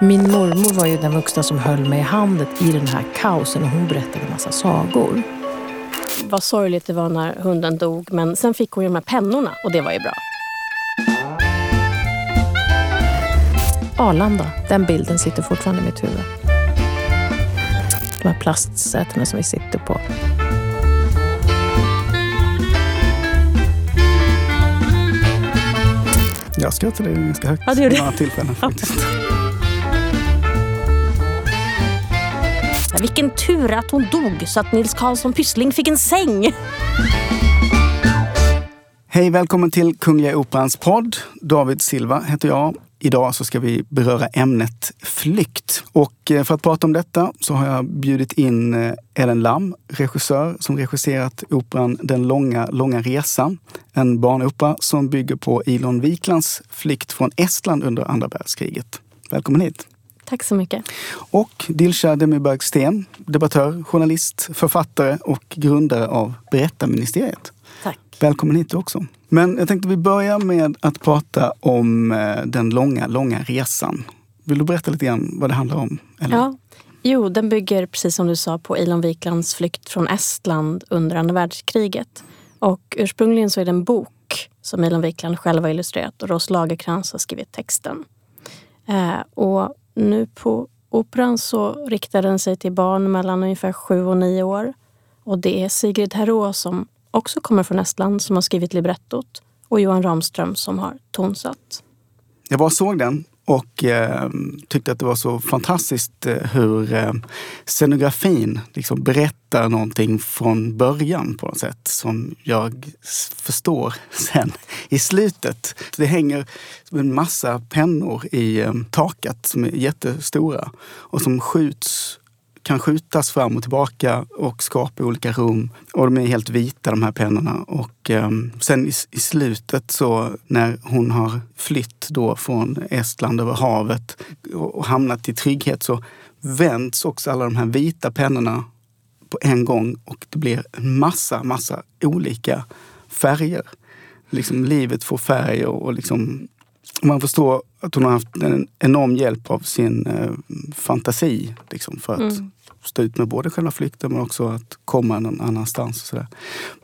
Min mormor var ju den vuxna som höll mig i handen i den här kaosen och hon berättade en massa sagor. Vad sorgligt det var när hunden dog men sen fick hon ju de här pennorna och det var ju bra. Arlanda, den bilden sitter fortfarande i mitt huvud. De här plastsätena som vi sitter på. Jag skrattade ganska högt Ja, vid några tillfällen faktiskt. Vilken tur att hon dog så att Nils Karlsson Pyssling fick en säng. Hej, välkommen till Kungliga Operans podd. David Silva heter jag. Idag så ska vi beröra ämnet flykt. Och eh, för att prata om detta så har jag bjudit in eh, Ellen Lam, regissör som regisserat operan Den långa, långa resan. En barnopera som bygger på Ilon Wiklands flykt från Estland under andra världskriget. Välkommen hit! Tack så mycket. Och Dilshah Demirbag Sten, debattör, journalist, författare och grundare av Berättarministeriet. Tack. Välkommen hit också. Men jag tänkte vi börjar med att prata om eh, den långa, långa resan. Vill du berätta lite grann vad det handlar om? Eller? Ja. Jo, den bygger precis som du sa på Ilon Wiklands flykt från Estland under andra världskriget. Och ursprungligen så är det en bok som Ilon Wikland själv har illustrerat och Ross Lagerkrans har skrivit texten. Eh, och nu på operan så riktar den sig till barn mellan ungefär sju och nio år. Och det är Sigrid Herå som också kommer från Estland som har skrivit librettot och Johan Ramström som har tonsatt. Jag bara såg den och eh, tyckte att det var så fantastiskt eh, hur eh, scenografin liksom berättar någonting från början på något sätt som jag förstår sen i slutet. Det hänger en massa pennor i eh, taket som är jättestora och som skjuts kan skjutas fram och tillbaka och skapa olika rum. Och de är helt vita de här pennorna. Och eh, sen i, i, slutet så när hon har flytt då från Estland över havet och hamnat i trygghet så vänds också alla de här vita pennorna på en gång och det blir en massa, massa olika färger. Liksom livet får färg och, och liksom man förstår att hon har haft en enorm hjälp av sin eh, fantasi liksom, för att mm stå ut med både själva flykten men också att komma någon annanstans. Och så där.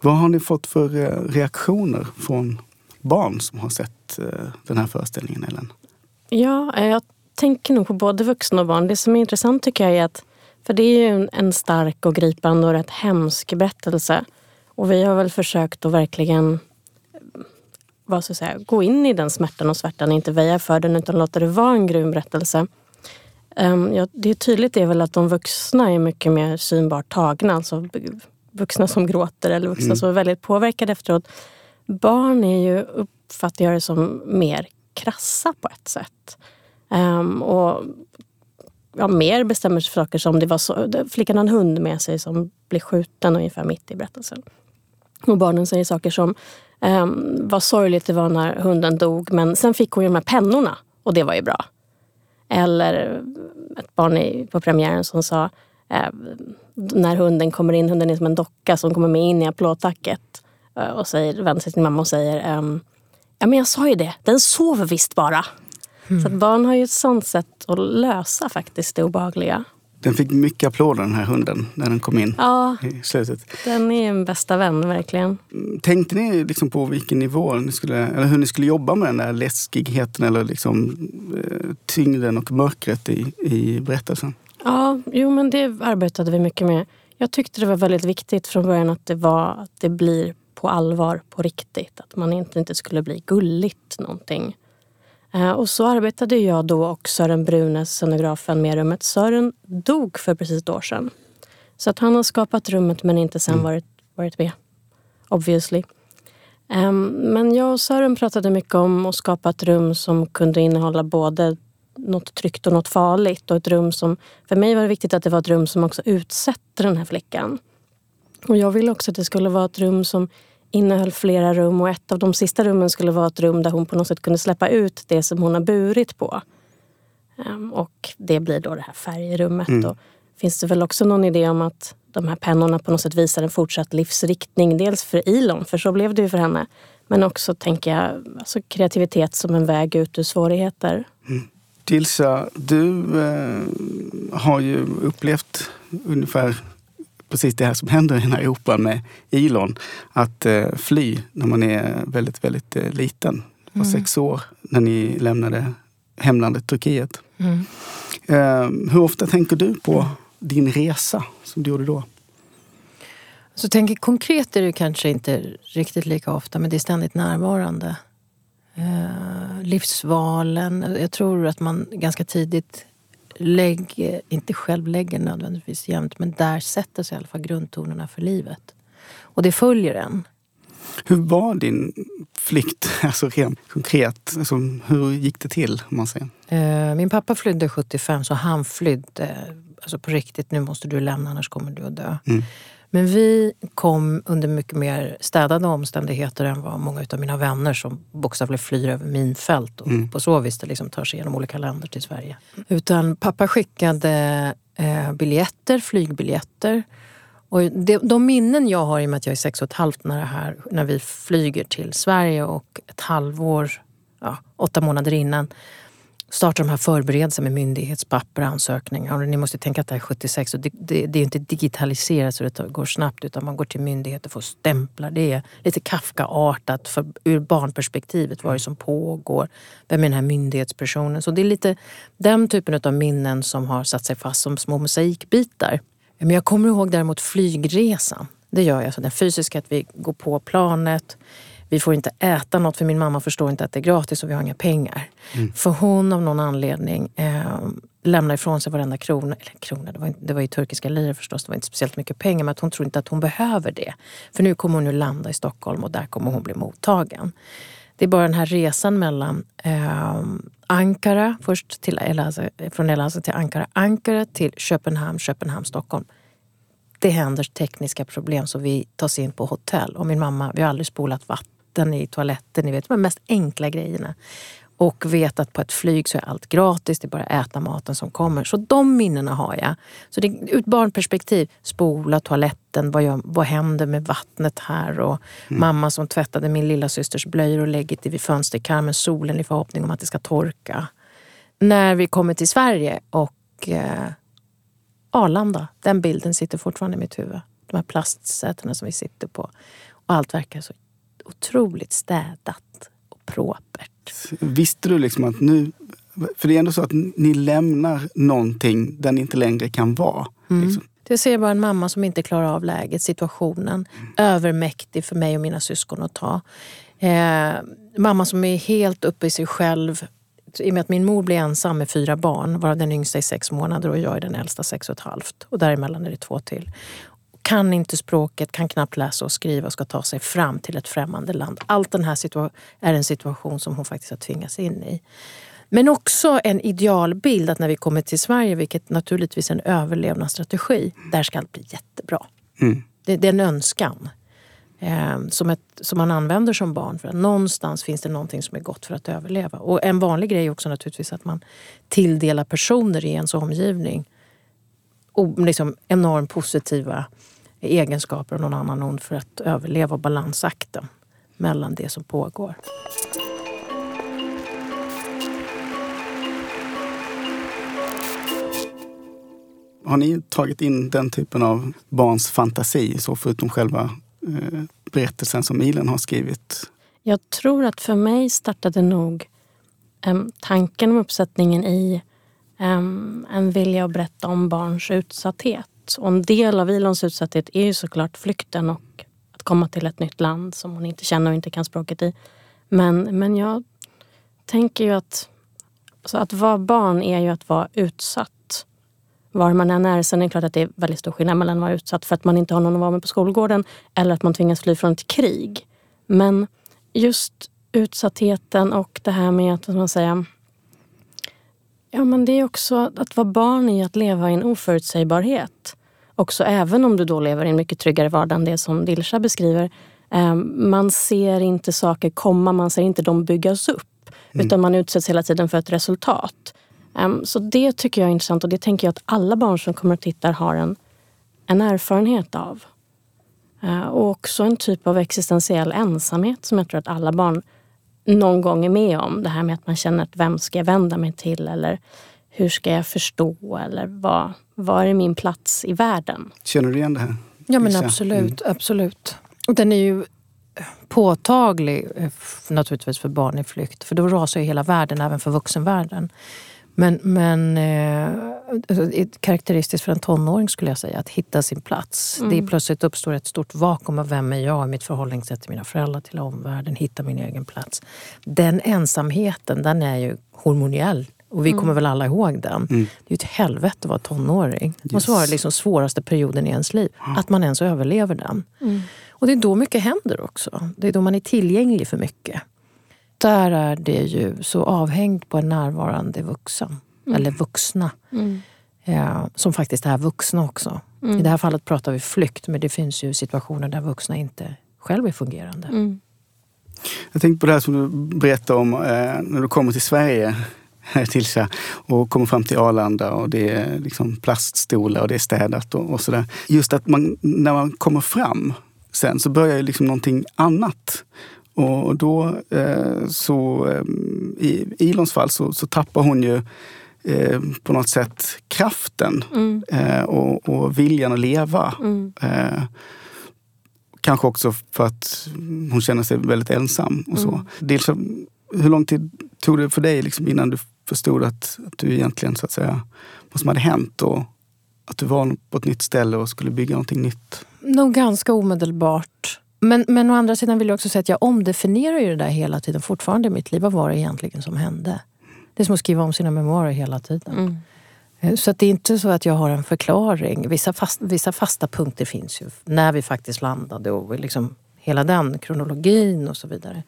Vad har ni fått för eh, reaktioner från barn som har sett eh, den här föreställningen, Ellen? Ja, eh, jag tänker nog på både vuxna och barn. Det som är intressant tycker jag är att, för det är ju en stark och gripande och rätt hemsk berättelse. Och vi har väl försökt att verkligen vad ska jag säga, gå in i den smärtan och svärtan, inte väja för den utan låta det vara en grym berättelse. Um, ja, det är tydligt är väl att de vuxna är mycket mer synbart tagna. Alltså vuxna som gråter eller vuxna mm. som är väldigt påverkade efteråt. Barn är ju, uppfattar jag det som, mer krassa på ett sätt. Um, och ja, mer bestämmer sig för saker som det var så, flickan har en hund med sig som blir skjuten ungefär mitt i berättelsen. Och barnen säger saker som um, vad sorgligt det var när hunden dog men sen fick hon ju de här pennorna och det var ju bra. Eller ett barn på premiären som sa eh, när hunden kommer in, hunden är som en docka som kommer med in i applådtacket eh, och säger, vänder sig till mamma och säger ehm, Ja men jag sa ju det, den sover visst bara. Mm. Så barn har ju ett sånt sätt att lösa faktiskt det obehagliga. Den fick mycket applåder den här hunden när den kom in ja, i slutet. Den är en bästa vän verkligen. Tänkte ni liksom på vilken nivå ni skulle, eller hur ni skulle jobba med den där läskigheten eller liksom, eh, tyngden och mörkret i, i berättelsen? Ja, jo men det arbetade vi mycket med. Jag tyckte det var väldigt viktigt från början att det, var, att det blir på allvar, på riktigt. Att man inte, inte skulle bli gulligt någonting. Eh, och så arbetade jag då och Sören Brunes, scenografen, med rummet. Sören dog för precis ett år sedan. Så att han har skapat rummet men inte sen mm. varit, varit med. Obviously. Um, men jag och Sören pratade mycket om att skapa ett rum som kunde innehålla både något tryggt och något farligt. Och ett rum som, för mig var det viktigt att det var ett rum som också utsätter den här flickan. Och jag ville också att det skulle vara ett rum som innehöll flera rum och ett av de sista rummen skulle vara ett rum där hon på något sätt kunde släppa ut det som hon har burit på. Um, och det blir då det här färgrummet. Mm. Och finns det väl också någon idé om att de här pennorna på något sätt visar en fortsatt livsriktning. Dels för Ilon, för så blev det ju för henne. Men också, tänker jag, alltså kreativitet som en väg ut ur svårigheter. Mm. Dilsa, du eh, har ju upplevt ungefär precis det här som händer i den här operan med Ilon. Att eh, fly när man är väldigt, väldigt eh, liten. Var mm. sex år när ni lämnade hemlandet Turkiet. Mm. Eh, hur ofta tänker du på din resa som du gjorde då? Så tänker konkret är det kanske inte riktigt lika ofta, men det är ständigt närvarande. Eh, livsvalen. Jag tror att man ganska tidigt lägger, inte själv lägger nödvändigtvis jämt, men där sätter sig i alla fall grundtonerna för livet. Och det följer en. Hur var din flykt, alltså rent konkret? Alltså, hur gick det till? Om man säger? Eh, min pappa flydde 75, så han flydde alltså på riktigt. Nu måste du lämna, annars kommer du att dö. Mm. Men vi kom under mycket mer städade omständigheter än vad många av mina vänner som bokstavligen flyr över minfält och mm. på så vis det liksom tar sig genom olika länder till Sverige. Utan pappa skickade eh, biljetter, flygbiljetter. Och det, de minnen jag har i och med att jag är sex och ett halvt när, här, när vi flyger till Sverige och ett halvår, ja, åtta månader innan starta de här förberedelserna med myndighetspapper och ansökningar. Och ni måste tänka att det här är 76 och det, det, det är inte digitaliserat så det går snabbt utan man går till myndigheter för att stämpla. Det är lite Kafka-artat för, ur barnperspektivet. Vad är det som pågår? Vem är den här myndighetspersonen? Så det är lite den typen av minnen som har satt sig fast som små mosaikbitar. Men jag kommer ihåg däremot flygresan. Det gör jag. Så den fysiska, att vi går på planet vi får inte äta något för min mamma förstår inte att det är gratis och vi har inga pengar. Mm. För hon av någon anledning eh, lämnar ifrån sig varenda krona. Eller krona, det var, inte, det var ju turkiska liror förstås, det var inte speciellt mycket pengar. Men att hon tror inte att hon behöver det. För nu kommer hon ju landa i Stockholm och där kommer hon bli mottagen. Det är bara den här resan mellan eh, Ankara, först till El från Elazığ till Ankara, Ankara till Köpenhamn, Köpenhamn, Stockholm det händer tekniska problem så vi tas in på hotell. Och min mamma, vi har aldrig spolat vatten vatten i toaletten, ni vet de mest enkla grejerna. Och vet att på ett flyg så är allt gratis, det är bara att äta maten som kommer. Så de minnena har jag. Så det, ur ett barnperspektiv, spola toaletten, vad, gör, vad händer med vattnet här? Och mm. mamma som tvättade min lilla systers blöjor och lägger det vid fönsterkarmen, solen i förhoppning om att det ska torka. När vi kommer till Sverige och eh, Arlanda, den bilden sitter fortfarande i mitt huvud. De här plastsätena som vi sitter på. Och allt verkar så otroligt städat och propert. Visste du liksom att nu... För det är ändå så att ni lämnar någonting där ni inte längre kan vara. Mm. Liksom. Jag ser bara en mamma som inte klarar av läget, situationen. Mm. Övermäktig för mig och mina syskon att ta. Eh, mamma som är helt uppe i sig själv. I och med att min mor blir ensam med fyra barn, varav den yngsta är sex månader och jag är den äldsta sex och ett halvt. Och däremellan är det två till kan inte språket, kan knappt läsa och skriva och ska ta sig fram till ett främmande land. Allt den här är en situation som hon faktiskt har tvingats in i. Men också en idealbild att när vi kommer till Sverige, vilket naturligtvis är en överlevnadsstrategi, där ska allt bli jättebra. Mm. Det, det, är en önskan eh, som, ett, som man använder som barn. För att någonstans finns det någonting som är gott för att överleva. Och en vanlig grej är också naturligtvis att man tilldelar personer i ens omgivning och liksom enormt positiva egenskaper av någon annan ond för att överleva balansakten mellan det som pågår. Har ni tagit in den typen av barns fantasi, så förutom själva eh, berättelsen som Milen har skrivit? Jag tror att för mig startade nog eh, tanken om uppsättningen i eh, en vilja att berätta om barns utsatthet. Och en del av Ilons utsatthet är ju såklart flykten och att komma till ett nytt land som hon inte känner och inte kan språket i. Men, men jag tänker ju att alltså att vara barn är ju att vara utsatt. Var man än är. Sen är det klart att det är väldigt stor skillnad mellan att vara utsatt för att man inte har någon att vara med på skolgården eller att man tvingas fly från ett krig. Men just utsattheten och det här med att, man säger, Ja, men det är också att vara barn i att leva i en oförutsägbarhet. Också även om du då lever i en mycket tryggare vardag än det som Dilsa beskriver. Ehm, man ser inte saker komma, man ser inte dem byggas upp. Mm. Utan man utsätts hela tiden för ett resultat. Ehm, så det tycker jag är intressant och det tänker jag att alla barn som kommer och tittar har en, en erfarenhet av. Ehm, och också en typ av existentiell ensamhet som jag tror att alla barn någon gång är med om. Det här med att man känner att vem ska jag vända mig till eller hur ska jag förstå eller vad, vad är min plats i världen? Känner du igen det här? Ja men absolut, mm. absolut. Och den är ju påtaglig eh, naturligtvis för barn i flykt. För då rasar ju hela världen, även för vuxenvärlden. Men, men eh, alltså, karaktäristiskt för en tonåring skulle jag säga, att hitta sin plats. Mm. Det plötsligt uppstår ett stort vakuum av vem är jag, mitt förhållningssätt till mina föräldrar, till omvärlden, hitta min egen plats. Den ensamheten, den är ju hormoniell. Och vi mm. kommer väl alla ihåg den. Mm. Det är ju ett helvete att vara tonåring. Yes. Och så var det liksom svåraste perioden i ens liv. Att man ens överlever den. Mm. Och det är då mycket händer också. Det är då man är tillgänglig för mycket där är det ju så avhängt på en närvarande vuxen. Mm. Eller vuxna. Mm. Ja, som faktiskt är vuxna också. Mm. I det här fallet pratar vi flykt, men det finns ju situationer där vuxna inte själva är fungerande. Mm. Jag tänkte på det här som du berättade om eh, när du kommer till Sverige här till sig och kommer fram till Arlanda och det är liksom plaststolar och det är städat och, och sådär. Just att man, när man kommer fram sen så börjar ju liksom någonting annat. Och då eh, så eh, i Ilons fall så, så tappar hon ju eh, på något sätt kraften mm. eh, och, och, viljan att leva. Mm. Eh, kanske också för att hon känner sig väldigt ensam. och så. Mm. Dels, hur lång tid tog det för dig liksom innan du förstod att, att du egentligen, så att säga, vad som hade hänt och att du var på ett nytt ställe och skulle bygga någonting nytt? Nog ganska omedelbart. Men, men å andra sidan vill jag också säga att jag omdefinierar ju det där hela tiden fortfarande i mitt liv. Vad var det egentligen som hände? Det är som att skriva om sina memoarer hela tiden. Mm. Eh, så att det är inte så att jag har en förklaring. Vissa, fast, vissa fasta punkter finns ju. När vi faktiskt landade och liksom hela den kronologin och så vidare.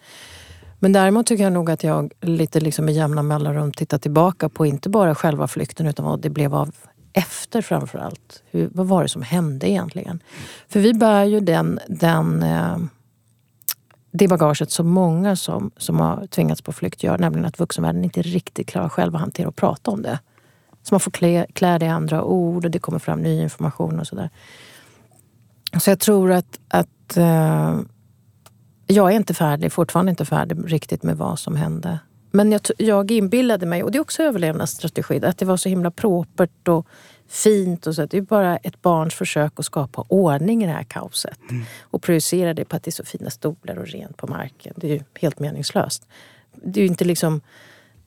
Men däremot tycker jag nog att jag lite liksom med jämna mellanrum tittar tillbaka på inte bara själva flykten utan vad det blev av efter framför allt. Hur, vad var det som hände egentligen? För vi bär ju den, den, eh, det bagaget som många som, som har tvingats på flykt gör, nämligen att vuxenvärlden inte riktigt klarar själva att hantera och prata om det. Så man får klä, klä det i andra ord och det kommer fram ny information och sådär. Så jag tror att, att eh, jag är inte färdig, fortfarande inte färdig riktigt med vad som hände. Men jag, jag inbillade mig, och det är också överlevnadsstrategi, att det var så himla propert och fint. Och så. Det är bara ett barns försök att skapa ordning i det här kaoset. Mm. Och projicera det på att det är så fina stolar och rent på marken. Det är ju helt meningslöst. Det är ju inte liksom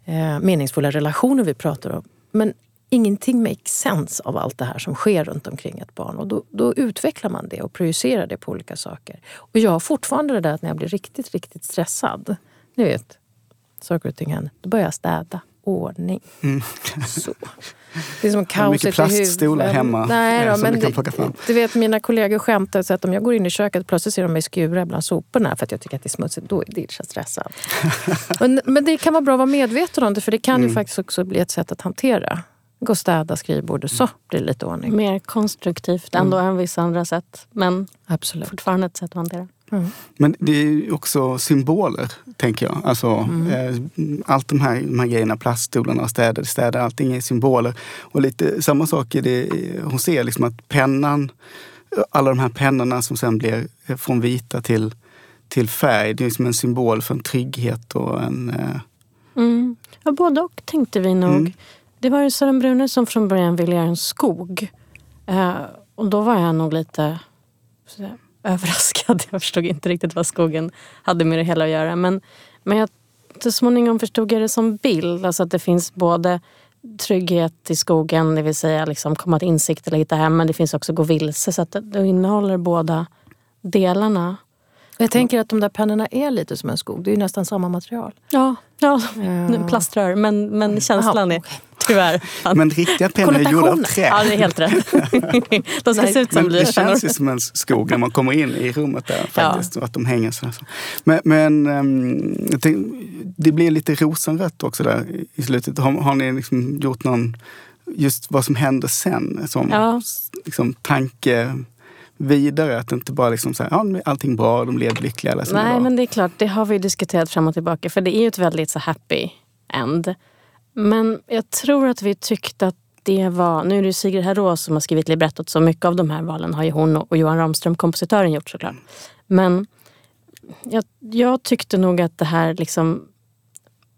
eh, meningsfulla relationer vi pratar om. Men ingenting makes sense av allt det här som sker runt omkring ett barn. Och då, då, utvecklar man det och projicerar det på olika saker. Och jag har fortfarande det där att när jag blir riktigt, riktigt stressad. Ni vet, saker och ting händer. Då börjar jag städa. Ordning. Mm. Så. Det är som kaos Mycket plaststolar hemma Nej, då, men du, du vet, mina kollegor skämtar så att om jag går in i köket och plötsligt ser de mig skura bland soporna för att jag tycker att det är smutsigt, då är jag stressad. men, men det kan vara bra att vara medveten om det för det kan mm. ju faktiskt också bli ett sätt att hantera. Gå och städa skrivbordet så blir det lite ordning. Mer konstruktivt ändå mm. än vissa andra sätt. Men Absolut. fortfarande ett sätt att hantera. Mm. Men det är också symboler, tänker jag. Alltså, mm. eh, allt de här, de här grejerna, plaststolarna städer, städer, allting är symboler. Och lite samma sak är det hon ser, liksom att pennan, alla de här pennorna som sen blir från vita till, till färg, det är liksom en symbol för en trygghet och en... Eh... Mm. Ja, både och tänkte vi nog. Mm. Det var ju Sören Brune som från början ville göra en skog. Eh, och då var jag nog lite överraskad. Jag förstod inte riktigt vad skogen hade med det hela att göra. Men, men jag, så småningom förstod jag det som bild. Alltså att det finns både trygghet i skogen, det vill säga liksom komma till insikt eller hitta hem. Men det finns också gå vilse. Så att det, det innehåller båda delarna. Jag tänker att de där pennorna är lite som en skog. Det är ju nästan samma material. Ja, ja. Uh. plaströr. Men, men känslan Aha, är tyvärr. Men riktiga pennor är gjorda av trä. Ja, det är helt rätt. De ska Nej, se ut som bly. Det känns ju som en skog när man kommer in i rummet där faktiskt. Ja. Och att de hänger så. Men, men um, det blir lite rosenrött också där i slutet. Har, har ni liksom gjort någon, just vad som händer sen? Som ja. liksom, tanke vidare. Att det inte bara liksom så här, ja, allting bra, de lever lyckliga. Nej, men det är klart, det har vi diskuterat fram och tillbaka. För det är ju ett väldigt så happy end. Men jag tror att vi tyckte att det var... Nu är det Sigrid Herrås som har skrivit librettot så mycket av de här valen har ju hon och Johan Ramström, kompositören, gjort såklart. Men jag, jag tyckte nog att det här liksom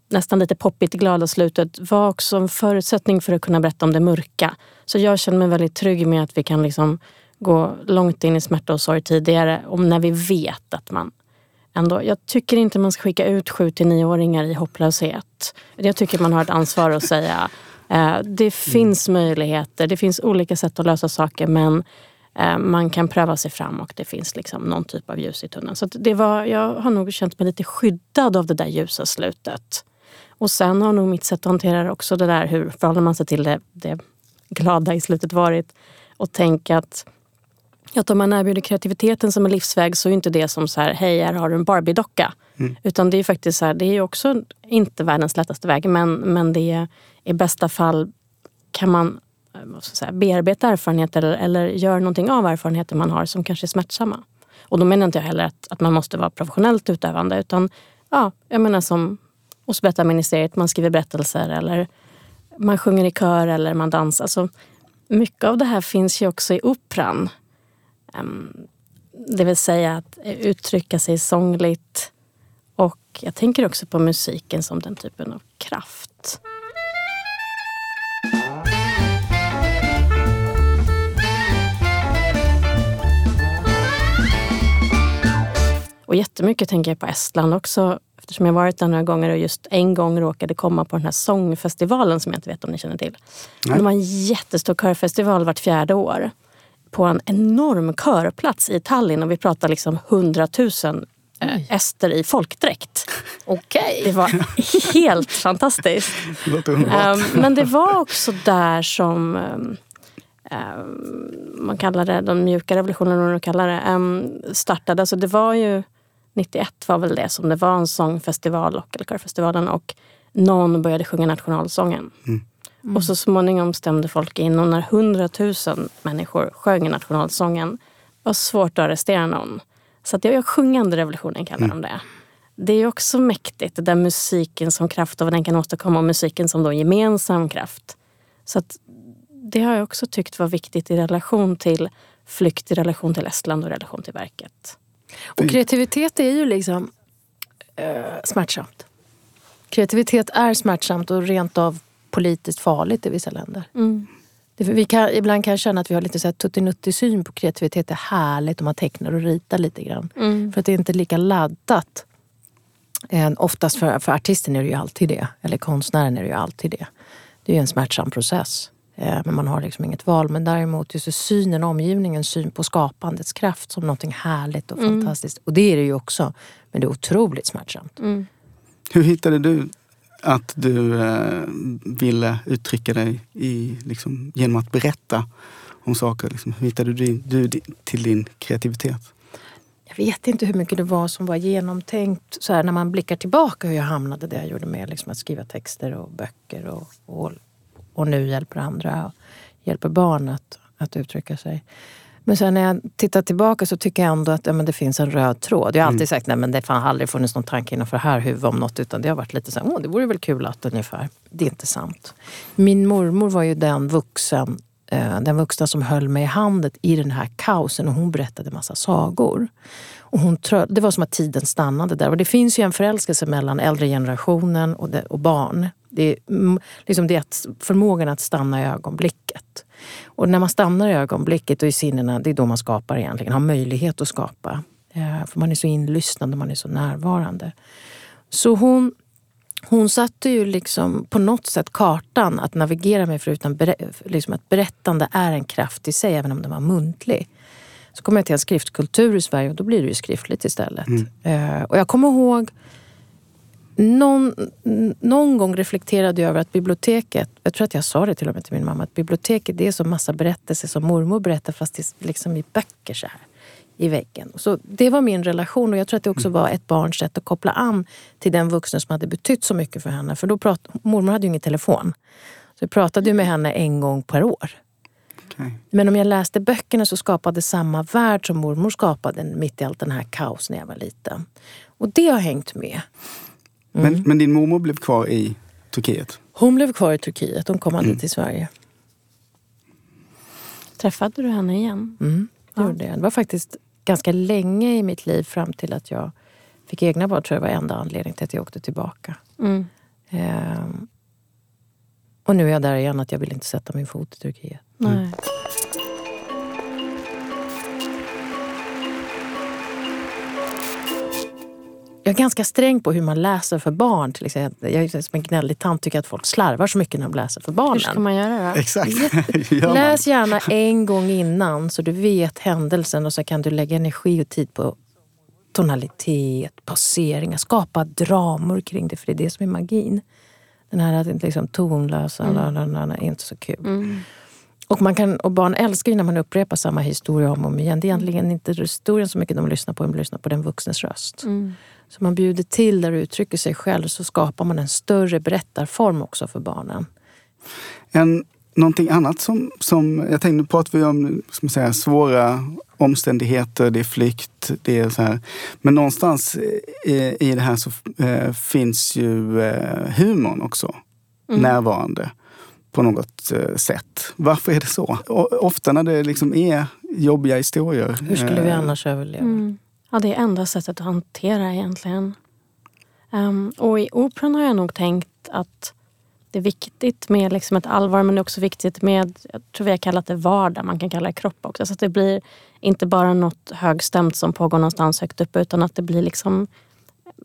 nästan lite poppigt glada slutet var också en förutsättning för att kunna berätta om det mörka. Så jag känner mig väldigt trygg med att vi kan liksom gå långt in i smärta och sorg tidigare. Om när vi vet att man ändå... Jag tycker inte man ska skicka ut sju till nioåringar i hopplöshet. Jag tycker man har ett ansvar att säga eh, det finns mm. möjligheter, det finns olika sätt att lösa saker men eh, man kan pröva sig fram och det finns liksom någon typ av ljus i tunneln. Så det var, jag har nog känt mig lite skyddad av det där ljusa slutet. Och sen har nog mitt sätt att hantera det också det där hur förhåller man sig till det, det glada i slutet varit. Och tänka att, att om man erbjuder kreativiteten som en livsväg så är inte det som så här, hej här har du en Barbie-docka. Mm. Utan det är faktiskt så här, det är också inte världens lättaste väg men, men det är, i bästa fall kan man säga, bearbeta erfarenheter eller, eller göra någonting av erfarenheter man har som kanske är smärtsamma. Och då menar inte jag heller att, att man måste vara professionellt utövande utan ja, jag menar som hos berättarministeriet, man skriver berättelser eller man sjunger i kör eller man dansar. Alltså, mycket av det här finns ju också i operan. Det vill säga att uttrycka sig sångligt. Och jag tänker också på musiken som den typen av kraft. Och jättemycket tänker jag på Estland också eftersom jag varit där några gånger och just en gång råkade komma på den här sångfestivalen som jag inte vet om ni känner till. Nej. Det var en jättestor körfestival vart fjärde år på en enorm körplats i Tallinn och vi pratar liksom hundratusen eh, ester i folkdräkt. Okej. Det var helt fantastiskt. um, men det var också där som um, um, man kallar det, den mjuka revolutionen, vad man kallar det, startade. Alltså det var ju 91 var väl det som det var en sångfestival, eller körfestivalen och någon började sjunga nationalsången. Mm. Mm. Och så småningom stämde folk in och när hundratusen människor sjöng nationalsången var svårt att arrestera någon. Så att jag gör sjungande revolutionen kallar mm. de det. Det är också mäktigt, det där musiken som kraft och vad den kan åstadkomma och musiken som då gemensam kraft. Så att det har jag också tyckt var viktigt i relation till flykt, i relation till Estland och i relation till verket. Och kreativitet är ju liksom eh, smärtsamt. Kreativitet är smärtsamt och rent av politiskt farligt i vissa länder. Mm. vi kan, ibland kan jag känna att vi har lite så här syn på kreativitet. Det är härligt om man tecknar och ritar lite grann. Mm. För att det är inte lika laddat. Eh, oftast för, för artisten är det ju alltid det. Eller konstnären är det ju alltid det. Det är ju en smärtsam process. Eh, men man har liksom inget val. Men däremot just synen, omgivningens syn på skapandets kraft som någonting härligt och mm. fantastiskt. Och det är det ju också. Men det är otroligt smärtsamt. Mm. Hur hittade du att du eh, ville uttrycka dig i, liksom, genom att berätta om saker? Liksom, hur hittade du, du till din kreativitet? Jag vet inte hur mycket det var som var genomtänkt så här, när man blickar tillbaka hur jag hamnade där jag gjorde med liksom, att skriva texter och böcker och, och och nu hjälper andra och hjälper barn att, att uttrycka sig. Men sen när jag tittar tillbaka så tycker jag ändå att ja, men det finns en röd tråd. Jag har alltid mm. sagt att det har aldrig funnits någon tanke innanför här huvudet om något. Utan det har varit lite så här, det vore väl kul att ungefär. Det är inte sant. Min mormor var ju den vuxen, eh, den vuxna som höll mig i handen i den här kaosen och hon berättade massa sagor. Och hon, det var som att tiden stannade där. Och det finns ju en förälskelse mellan äldre generationen och, det, och barn. Det är, liksom det är att, förmågan att stanna i ögonblicket. Och när man stannar i ögonblicket och i sinnena, det är då man skapar egentligen, har möjlighet att skapa. Eh, för man är så inlyssnande, man är så närvarande. Så hon, hon satte ju liksom på något sätt kartan att navigera med förutom liksom att berättande är en kraft i sig, även om den var muntlig. Så kom jag till en skriftkultur i Sverige och då blir det ju skriftligt istället. Mm. Eh, och jag kommer ihåg någon, någon gång reflekterade jag över att biblioteket, jag tror att jag sa det till och med till min mamma, att biblioteket det är så massa berättelser som mormor berättar fast det liksom i böcker så här i väggen. Så det var min relation och jag tror att det också var ett barns sätt att koppla an till den vuxna som hade betytt så mycket för henne. För då prat, mormor hade ju ingen telefon. Så jag pratade med henne en gång per år. Okay. Men om jag läste böckerna så skapade samma värld som mormor skapade mitt i allt den här kaos när jag var liten. Och det har hängt med. Mm. Men, men, din mormor blev kvar i Turkiet? Hon blev kvar i Turkiet. Hon kom aldrig mm. till Sverige. Träffade du henne igen? Mm, det ja. gjorde jag. Det var faktiskt ganska länge i mitt liv fram till att jag fick egna barn tror jag var enda anledningen till att jag åkte tillbaka. Mm. Ehm, och nu är jag där igen, att jag vill inte sätta min fot i Turkiet. Nej. Jag är ganska sträng på hur man läser för barn. Till exempel. Jag är som en gnällig tant tycker att folk slarvar så mycket när de läser för barnen. Hur ska man göra då? Exakt. Gör? Läs gärna en gång innan så du vet händelsen och så kan du lägga energi och tid på tonalitet, poseringar, skapa dramor kring det för det är det som är magin. Den här liksom, tonlösa, mm. la, la, la, är inte så kul. Mm. Och, man kan, och barn älskar ju när man upprepar samma historia om och om igen. Det är egentligen inte historien så mycket de lyssnar på, de lyssnar på den vuxnes röst. Mm. Så man bjuder till där och uttrycker sig själv så skapar man en större berättarform också för barnen. En, någonting annat som, som jag tänkte, nu pratar vi om ska man säga, svåra omständigheter, det är flykt, det är så här. Men någonstans i, i det här så eh, finns ju eh, humorn också Mm. närvarande på något eh, sätt. Varför är det så? O, ofta när det liksom är jobbiga historier. Hur skulle vi eh, annars överleva? Mm. Ja, det är enda sättet att hantera egentligen. Um, och i operan har jag nog tänkt att det är viktigt med liksom ett allvar men det är också viktigt med, jag tror vi har kallat det vardag, man kan kalla det kropp också. Så att det blir inte bara något högstämt som pågår någonstans högt uppe utan att det blir liksom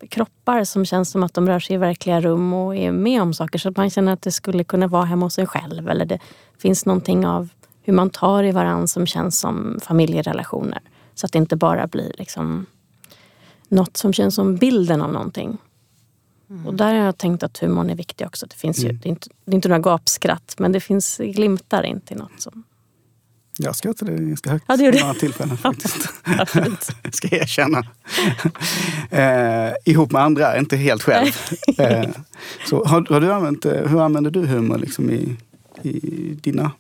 kroppar som känns som att de rör sig i verkliga rum och är med om saker. Så att man känner att det skulle kunna vara hemma hos sig själv. Eller det finns någonting av hur man tar i varandra som känns som familjerelationer. Så att det inte bara blir liksom något som känns som bilden av någonting. Och där har jag tänkt att humorn är viktig också. Det, finns ju, Mm. det, är inte, det är inte några gapskratt men det finns glimtar in till något som... Jag skrattade ganska högt Ja, det gjorde vid några tillfällen faktiskt. Ja, ska jag erkänna. eh, ihop med andra, inte helt själv. eh, så har, har du använt, eh, hur använder du humor liksom i, i dina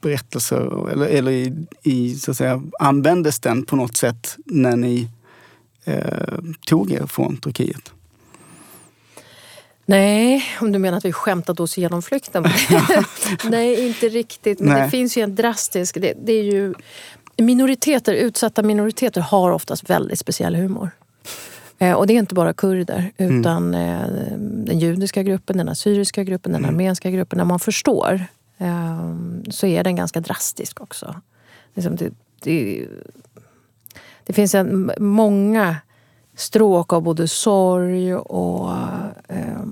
berättelser? Eller, eller i, i, så att säga, användes den på något sätt när ni eh, tog er från Turkiet? Nej, om du menar att vi skämtat oss igenom flykten. Nej, inte riktigt. Men Nej. det finns ju en drastisk... Det, det är ju, minoriteter, utsatta minoriteter har oftast väldigt speciell humor. Eh, och det är inte bara kurder, utan eh, den judiska gruppen, den assyriska gruppen, den armeniska gruppen. När man förstår Ehm, så är den ganska drastisk också. Det, typ, det, det finns en, många stråk av både sorg och eh,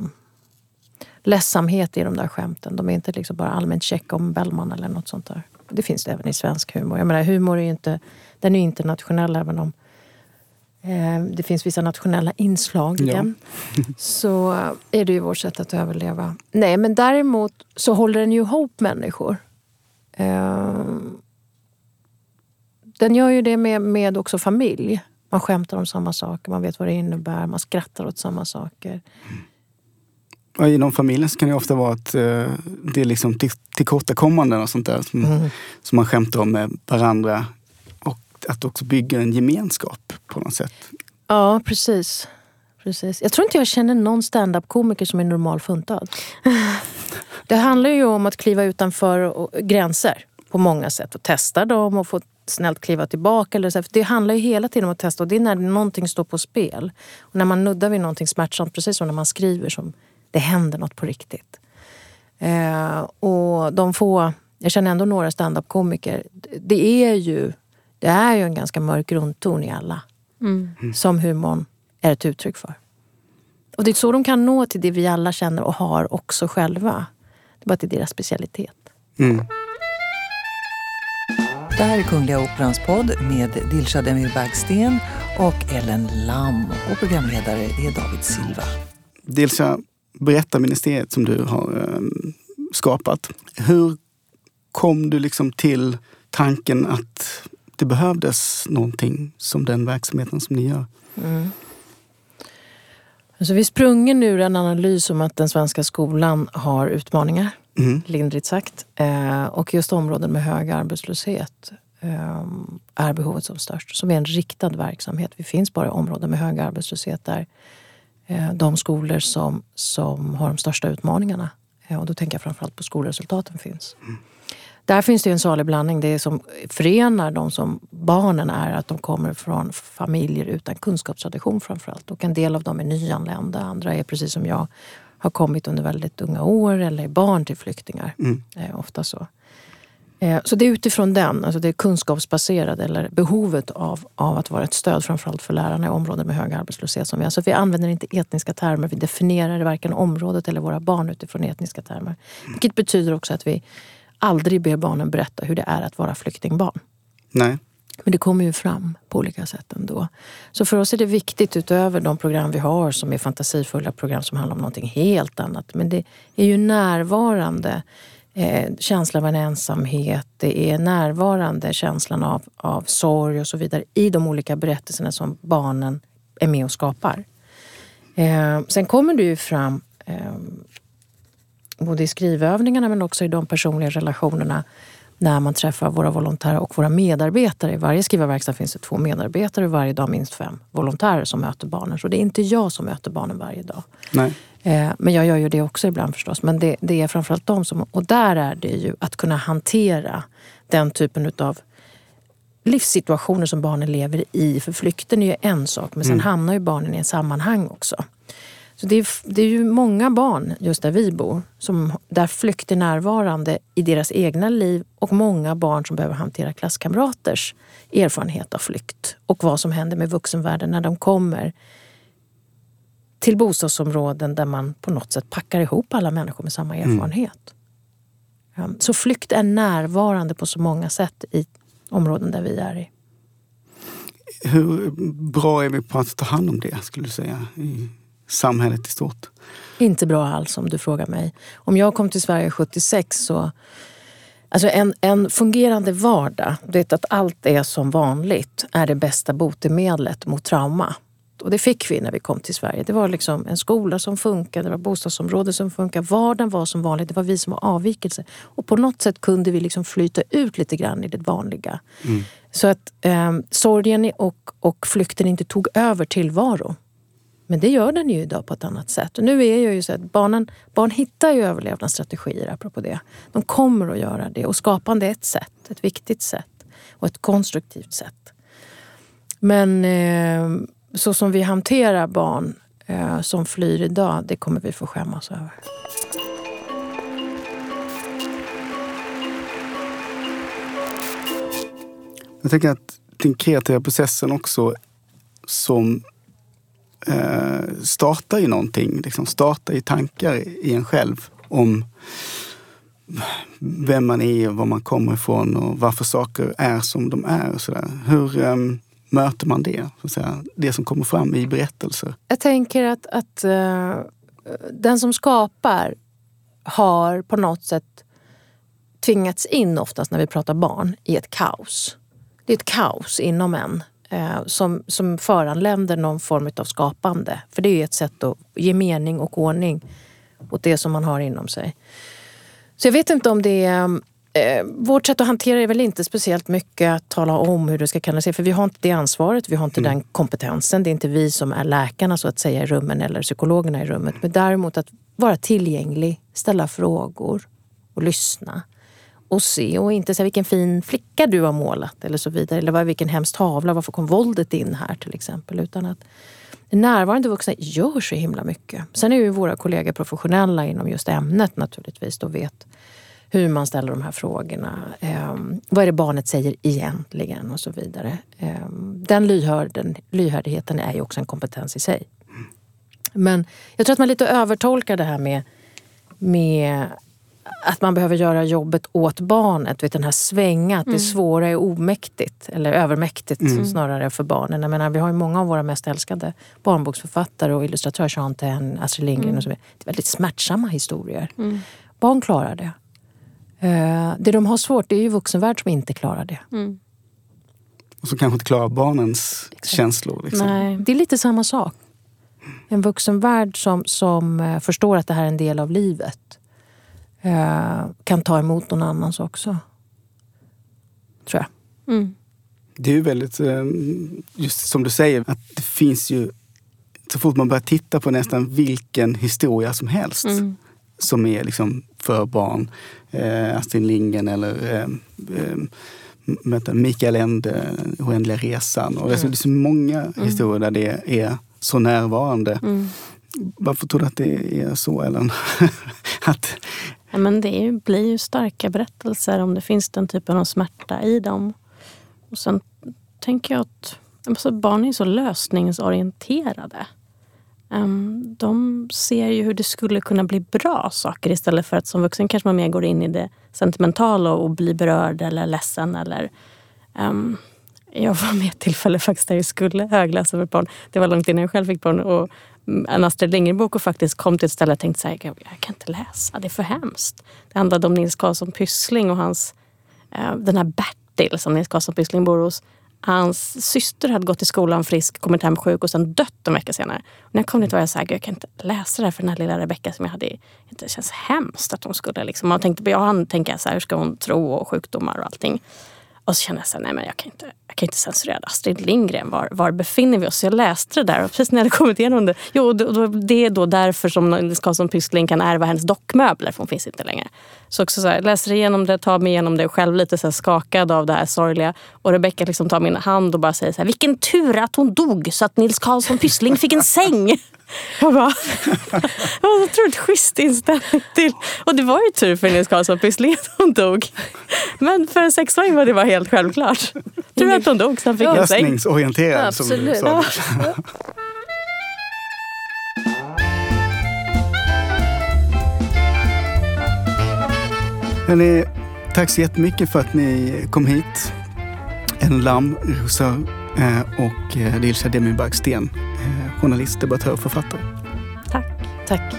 ledsamhet i de där skämten. De är inte liksom bara allmänt check om Bellman eller något sånt där. Det finns det även i svensk humor. Jag menar, humor är ju inte, den är internationell även om eh, det finns vissa nationella inslag i Ja. den. Så är det ju vårt sätt att överleva. Nej, men däremot så håller den ju ihop människor. Eh, den gör ju det med, med också familj. Man skämtar om samma saker, man vet vad det innebär, man skrattar åt samma saker. Och inom familjen så kan det ofta vara att eh, det är liksom till, tillkortakommanden och sånt där som, Mm. som man skämtar om med varandra. Att också bygga en gemenskap på något sätt. Ja, precis. precis. Jag tror inte jag känner någon standup-komiker som är normalfuntad. Det handlar ju om att kliva utanför gränser på många sätt och testa dem och få snällt kliva tillbaka. Eller så. För det handlar ju hela tiden om att testa och det är när någonting står på spel. Och när man nuddar vid någonting smärtsamt, precis som när man skriver, som det händer något på riktigt. Eh, och de få, jag känner ändå några standup-komiker. Det är ju, det är ju en ganska mörk grundton i alla Mm. som humorn är ett uttryck för. Och det är så de kan nå till det vi alla känner och har också själva. Det är bara att det är deras specialitet. Mm. Det här är Kungliga Operans podd med Dilshad Emir Bagsten och Ellen Lam. Och programledare är David Silva. Dilsa, berättarministeriet som du har eh, skapat. Hur kom du liksom till tanken att det behövdes någonting som den verksamheten som ni gör? Alltså vi är sprungen ur en analys om att den svenska skolan har utmaningar, Mm. lindrigt sagt. Eh, och just områden med hög arbetslöshet eh, är behovet som störst. Som är en riktad verksamhet. Vi finns bara i områden med hög arbetslöshet där eh, de skolor som, som har de största utmaningarna, och då tänker jag framförallt på skolresultaten, finns. Där finns det en salig blandning. Det som förenar de som barnen är att de kommer från familjer utan kunskapstradition framförallt. Och en del av dem är nyanlända, andra är precis som jag har kommit under väldigt unga år eller är barn till flyktingar. Mm. Eh, ofta så. Eh, så det är utifrån den, alltså det kunskapsbaserade eller behovet av, av att vara ett stöd framförallt för lärarna i områden med hög arbetslöshet som vi alltså Vi använder inte etniska termer, vi definierar varken området eller våra barn utifrån etniska termer. Vilket betyder också att vi aldrig ber barnen berätta hur det är att vara flyktingbarn. Nej. Men det kommer ju fram på olika sätt ändå. Så för oss är det viktigt utöver de program vi har som är fantasifulla program som handlar om någonting helt annat. Men det är ju närvarande eh, känslan av en ensamhet. Det är närvarande känslan av, av sorg och så vidare i de olika berättelserna som barnen är med och skapar. Eh, sen kommer det ju fram eh, både i skrivövningarna men också i de personliga relationerna när man träffar våra volontärer och våra medarbetare. I varje skrivarverkstad finns det två medarbetare och varje dag minst fem volontärer som möter barnen. Så det är inte jag som möter barnen varje dag. Nej. Eh, men jag gör ju det också ibland förstås. Men det, det, är framförallt de som... Och där är det ju att kunna hantera den typen av livssituationer som barnen lever i. För flykten är ju en sak, men sen mm. hamnar ju barnen i ett sammanhang också. Så det är, det är ju många barn, just där vi bor, som, där flykt är närvarande i deras egna liv och många barn som behöver hantera klasskamraters erfarenhet av flykt och vad som händer med vuxenvärlden när de kommer till bostadsområden där man på något sätt packar ihop alla människor med samma mm. erfarenhet. Mm. Så flykt är närvarande på så många sätt i områden där vi är i. Hur bra är vi på att ta hand om det, skulle du säga? I samhället i stort? Inte bra alls om du frågar mig. Om jag kom till Sverige 76 så Alltså en, en fungerande vardag, det att allt är som vanligt, är det bästa botemedlet mot trauma. Och det fick vi när vi kom till Sverige. Det var liksom en skola som funkade, det var bostadsområden som funkade. Vardagen var som vanligt, det var vi som var avvikelse. Och på något sätt kunde vi liksom flyta ut lite grann i det vanliga. Mm. Så att eh, sorgen och, och flykten inte tog över tillvaro. Men det gör den ju idag på ett annat sätt. Och nu är jag ju så att barnen, barn hittar ju överlevnadsstrategier apropå det. De kommer att göra det och skapande är ett sätt, ett viktigt sätt och ett konstruktivt sätt. Men eh, så som vi hanterar barn eh, som flyr idag, det kommer vi få skämmas över. Jag tänker att den kreativa processen också som eh, startar ju någonting, liksom startar ju tankar i en själv om vem man är och var man kommer ifrån och varför saker är som de är. Och så där. Hur eh, möter man det? Så att säga, det som kommer fram i berättelser. Jag tänker att, att uh, den som skapar har på något sätt tvingats in oftast när vi pratar barn i ett kaos. Det är ett kaos inom en eh, som, som föranländer någon form av skapande. För det är ett sätt att ge mening och ordning åt det som man har inom sig. Så jag vet inte om det är... Eh, vårt sätt att hantera är väl inte speciellt mycket att tala om hur det ska kanaliseras. För vi har inte det ansvaret, vi har inte mm. den kompetensen. Det är inte vi som är läkarna så att säga i rummen eller psykologerna i rummet. Men däremot att vara tillgänglig, ställa frågor och lyssna och se och inte säga vilken fin flicka du har målat eller så vidare. Eller vilken hemsk tavla, varför kom våldet in här till exempel. Utan att närvarande vuxna gör så himla mycket. Sen är ju våra kollegor professionella inom just ämnet naturligtvis och vet hur man ställer de här frågorna. Eh, vad är det barnet säger egentligen och så vidare. Eh, den lyhörden, lyhördigheten är ju också en kompetens i sig. Men jag tror att man lite övertolkar det här med, med att man behöver göra jobbet åt barnet. Vet, den här svänga, att mm. det svåra är omäktigt. Eller övermäktigt mm. snarare för barnen. Jag menar, vi har ju många av våra mest älskade barnboksförfattare och illustratörer, Jean Ten, Astrid Lindgren mm. och så vidare. Det är väldigt smärtsamma historier. Mm. Barn klarar det. Uh, det de har svårt det är ju vuxenvärld som inte klarar det. Mm. Och som kanske inte klarar barnens Exakt. känslor. Liksom. Nej, det är lite samma sak. En vuxenvärld som, som eh, förstår att det här är en del av livet eh, kan ta emot någon annans också. Tror jag. Mm. Det är ju väldigt, eh, just som du säger, att det finns ju så fort man börjar titta på nästan vilken historia som helst mm. som är liksom för barn. Eh, Astrid Lindgren eller eh, eh, Mikael Ende, Oändliga resan. Och mm. Det är så många mm. historier där det är så närvarande. Mm. Varför tror du att det är så, Ellen? att ja, men det ju, blir ju starka berättelser om det finns den typen av smärta i dem. Och sen tänker jag att alltså, barn är så lösningsorienterade. Um, de ser ju hur det skulle kunna bli bra saker istället för att som vuxen kanske man mer går in i det sentimentala och blir berörd eller ledsen. Eller, um, jag var med ett tillfälle faktiskt där jag skulle högläsa för ett barn. Det var långt innan jag själv fick barn. Och en Astrid Lindgren-bok och faktiskt kom till ett ställe och tänkte så här, jag kan inte läsa, det är för hemskt. Det handlade om Nils Karlsson Pyssling och hans, eh, den här Bertil som Nils Karlsson Pyssling bor hos Hans syster hade gått i skolan frisk, kommit hem sjuk och sen dött en vecka senare. Och när jag kom dit var jag så här, jag kan inte läsa det här för den här lilla Rebecka som jag hade. Det känns hemskt att hon skulle liksom. Man tänkte, jag tänker tänka så här, hur ska hon tro och sjukdomar och allting. Och så kände jag så här, nej men jag kan inte, jag kan inte censurera Astrid Lindgren. Var, var befinner vi oss? Så jag läste det där och precis när jag hade kommit igenom det. Jo, det är då därför som Nils Karlsson Pyssling kan ärva hennes dockmöbler för hon finns inte längre. Så också så här, läser igenom det, tar mig igenom det själv lite så här skakad av det här sorgliga. Och Rebecka liksom tar min hand och bara säger så här, vilken tur att hon dog så att Nils Karlsson Pyssling fick en säng. Jag bara, det var en otroligt schysst inställning till... Och det var ju tur för Nils Karlsson Pyssling att hon dog. Men för en sexåring var det bara helt självklart. Tur att hon dog så han fick en säng. Lösningsorienterad ja, som du sa. Hörrni, tack så jättemycket för att ni kom hit. En lamm, Rosa eh, och eh, Dilsa Demirbag-Sten, eh, journalist, debattör och författare. Tack. Tack.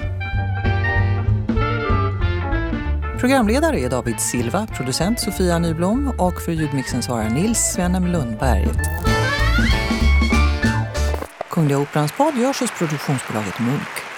Programledare är David Silva, producent Sofia Nyblom och för ljudmixen svarar Nils Svennem Lundberg. Kungliga Operans podd görs hos produktionsbolaget Munk.